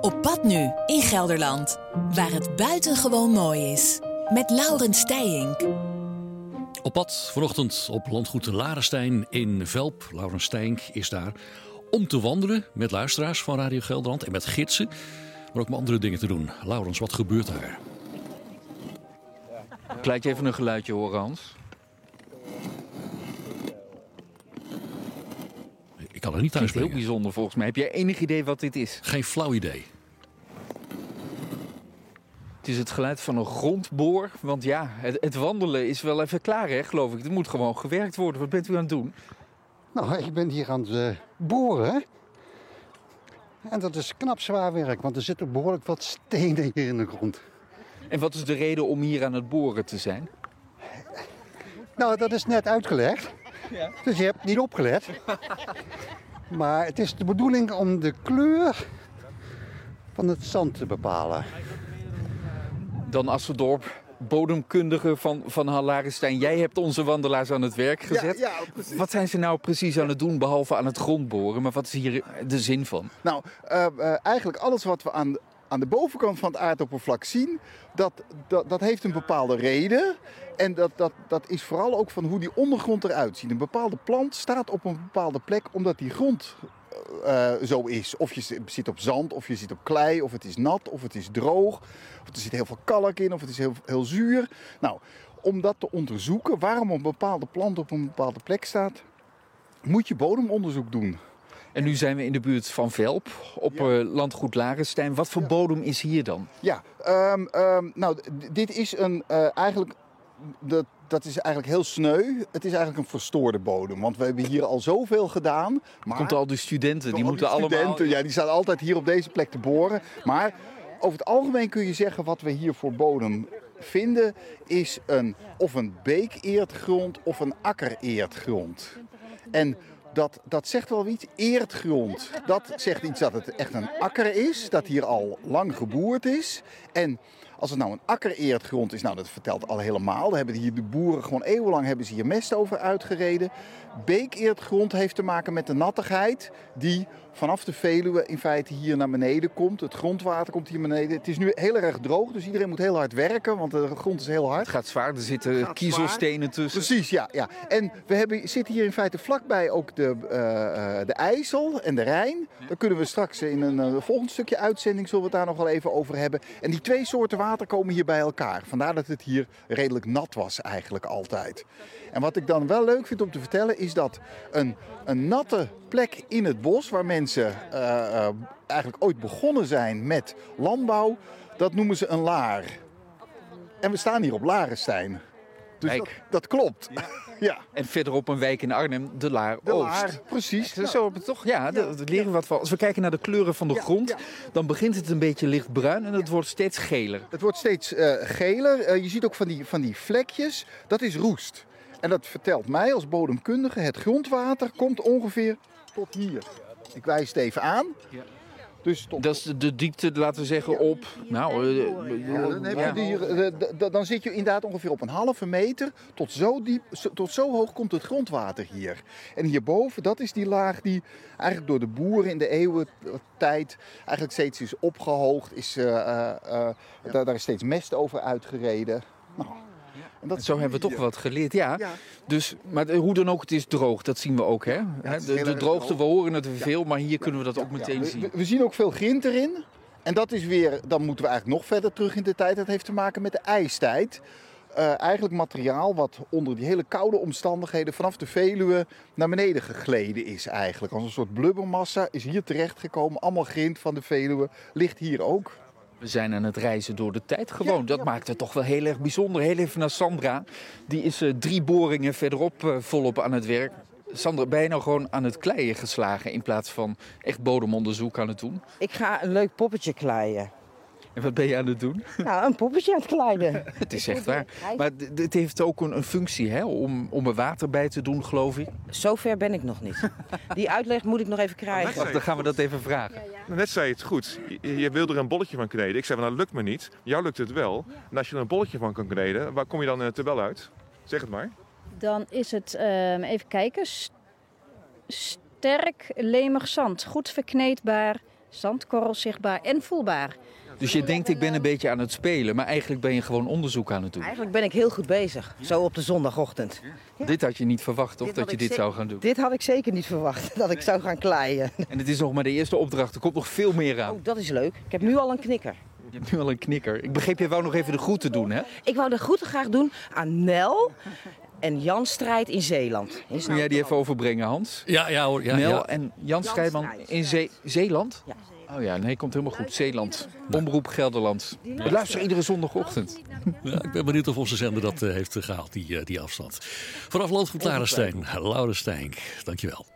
Op pad nu in Gelderland, waar het buitengewoon mooi is. Met Laurens Steijink. Op pad vanochtend op landgoed Larenstein in Velp. Laurens Steink is daar om te wandelen met luisteraars van Radio Gelderland en met gidsen. Maar ook met andere dingen te doen. Laurens, wat gebeurt daar? Laat je even een geluidje horen, Hans. Er niet thuis Het is heel bijzonder volgens mij. Heb jij enig idee wat dit is? Geen flauw idee. Het is het geluid van een grondboor. Want ja, het, het wandelen is wel even klaar, hè, geloof ik. Er moet gewoon gewerkt worden. Wat bent u aan het doen? Nou, ik ben hier aan het eh, boren. En dat is knap zwaar werk, want er zitten behoorlijk wat stenen hier in de grond. En wat is de reden om hier aan het boren te zijn? Nou, dat is net uitgelegd. Dus je hebt niet opgelet. Maar het is de bedoeling om de kleur van het zand te bepalen. Dan Assendorp, bodemkundige van, van. Jij hebt onze wandelaars aan het werk gezet. Ja, ja, precies. Wat zijn ze nou precies aan het doen, behalve aan het grondboren? Maar wat is hier de zin van? Nou, eh, eh, eigenlijk alles wat we aan, aan de bovenkant van het aardoppervlak zien, dat, dat, dat heeft een bepaalde reden. En dat, dat, dat is vooral ook van hoe die ondergrond eruit ziet. Een bepaalde plant staat op een bepaalde plek omdat die grond eh, zo is. Of je zi- zit op zand, of je zit op klei, of het is nat, of het is droog. Of er zit heel veel kalk in, of het is heel, heel zuur. Nou, om dat te onderzoeken, waarom een bepaalde plant op een bepaalde plek staat, moet je bodemonderzoek doen. En nu zijn we in de buurt van Velp, op Ja. eh, landgoed Larenstein. Wat voor bodem is hier dan? Ja, ehm, ehm, nou, dit is een eh, eigenlijk. Dat, dat is eigenlijk heel sneu. Het is eigenlijk een verstoorde bodem. Want we hebben hier al zoveel gedaan. Maar Komt al die studenten, die al moeten allemaal... studenten, ja, die staan altijd hier op deze plek te boren. Maar over het algemeen kun je zeggen wat we hier voor bodem vinden is een of een beekeerdgrond of een akkereerdgrond. En dat, dat zegt wel iets. Eerdgrond, dat zegt iets dat het echt een akker is, dat hier al lang geboerd is. En als het nou een akkereerdgrond is, nou dat vertelt al helemaal. Daar hebben hier de boeren gewoon eeuwenlang hebben ze hier mest over uitgereden. Beekeerdgrond heeft te maken met de nattigheid die vanaf de Veluwe in feite hier naar beneden komt. Het grondwater komt hier beneden. Het is nu heel erg droog, dus iedereen moet heel hard werken, want de grond is heel hard. Het gaat zwaar, er zitten kiezelstenen tussen. Precies, ja. ja. En we hebben, zitten hier in feite vlakbij ook de, eh, eh, de IJssel en de Rijn. Daar kunnen we straks in een eh, volgend stukje uitzending zullen we het daar nog wel even over hebben. En die twee soorten water komen hier bij elkaar. Vandaar dat het hier redelijk nat was eigenlijk altijd. En wat ik dan wel leuk vind om te vertellen is dat een, een natte plek in het bos waar mensen eh, eh, eigenlijk ooit begonnen zijn met landbouw, dat noemen ze een laar. En we staan hier op Larenstein. Dus dat, Kijk. dat klopt. Ja. En verderop een wijk in Arnhem, de Laar De Oost. laar, precies. Zo hebben we het toch? Ja, dat dat leren we wat van. Als we kijken naar de kleuren van de Ja, grond, ja. dan begint het een beetje lichtbruin en het wordt steeds geler. Het wordt steeds eh, geler. Eh, je ziet ook van die, van die vlekjes. Dat is roest. En dat vertelt mij als bodemkundige. Het grondwater komt ongeveer tot hier. Ik wijs het even aan. Dus tot Dat is de, diepte, laten we zeggen, op. Nou, Ja, dan, heb je zit je inderdaad ongeveer op een halve meter. Tot zo, diep, tot zo hoog komt het grondwater hier. En hierboven, dat is die laag die eigenlijk door de boeren in de eeuwentijd eigenlijk steeds is opgehoogd. Is, eh, eh, eh, daar, daar is steeds mest over uitgereden. En dat Zo hebben we toch wat geleerd, ja. Ja. Dus, maar hoe dan ook, het is droog, dat zien we ook, hè? De, droogte, droog. we horen het veel, maar hier kunnen we dat ook meteen zien. we- we zien ook veel grind erin. En dat is weer, dan moeten we eigenlijk nog verder terug in de tijd. Dat heeft te maken met de ijstijd. Eh, eigenlijk materiaal wat onder die hele koude omstandigheden vanaf de Veluwe naar beneden gegleden is eigenlijk. Als een soort blubbermassa is hier terechtgekomen. Allemaal grind van de Veluwe ligt hier ook. We zijn aan het reizen door de tijd gewoon. Dat maakt het toch wel heel erg bijzonder. Heel even naar Sandra. Die is eh, drie boringen verderop eh, volop aan het werk. Sandra, ben je nou gewoon aan het kleien geslagen in plaats van echt bodemonderzoek aan het doen? Ik ga een leuk poppetje kleien. En wat ben je aan het doen? Nou, een poppetje aan het kleiden. Het is echt waar. Maar dit heeft ook een, een functie hè? Om, om er water bij te doen, geloof ik. Zover ben ik nog niet. Die uitleg moet ik nog even krijgen. Wacht, dan gaan we dat even vragen. Net zei je het goed. Je, je wilde er een bolletje van kneden. Ik zei, van, nou, dat lukt me niet. Jou lukt het wel. En als je er een bolletje van kan kneden, waar kom je dan in de tabel uit? Zeg het maar. Dan is het, ehm, even kijken, sterk lemig zand. Goed verkneedbaar, Zandkorrels zichtbaar en voelbaar. Dus je denkt ik ben een beetje aan het spelen, maar eigenlijk ben je gewoon onderzoek aan het doen. Eigenlijk ben ik heel goed bezig, zo op de zondagochtend. Dit had je niet verwacht, toch? Dat je dit zou gaan doen. Dit had ik zeker niet verwacht, dat ik zou gaan kleien. En het is nog maar de eerste opdracht. Er komt nog veel meer aan. Oh, dat is leuk. Ik heb nu al een knikker. Je hebt nu al een knikker. Ik begreep, jij wou nog even de groeten doen, hè? Ik wou de groeten graag doen aan Nel en Jan Strijd in Zeeland. Kun jij die even overbrengen, Hans? Ja, ja hoor. Ja, Nel ja. en Jan Scheijman Strijd. in Zee- Zeeland? Ja. Oh ja, nee, komt helemaal goed. Zeeland. Omroep Gelderland. We luisteren iedere zondagochtend. Ja, ik ben benieuwd of onze zender dat eh, heeft gehaald, die, eh, die afstand. Vanaf Landgoed Larenstein, Laura Stijn, dankjewel.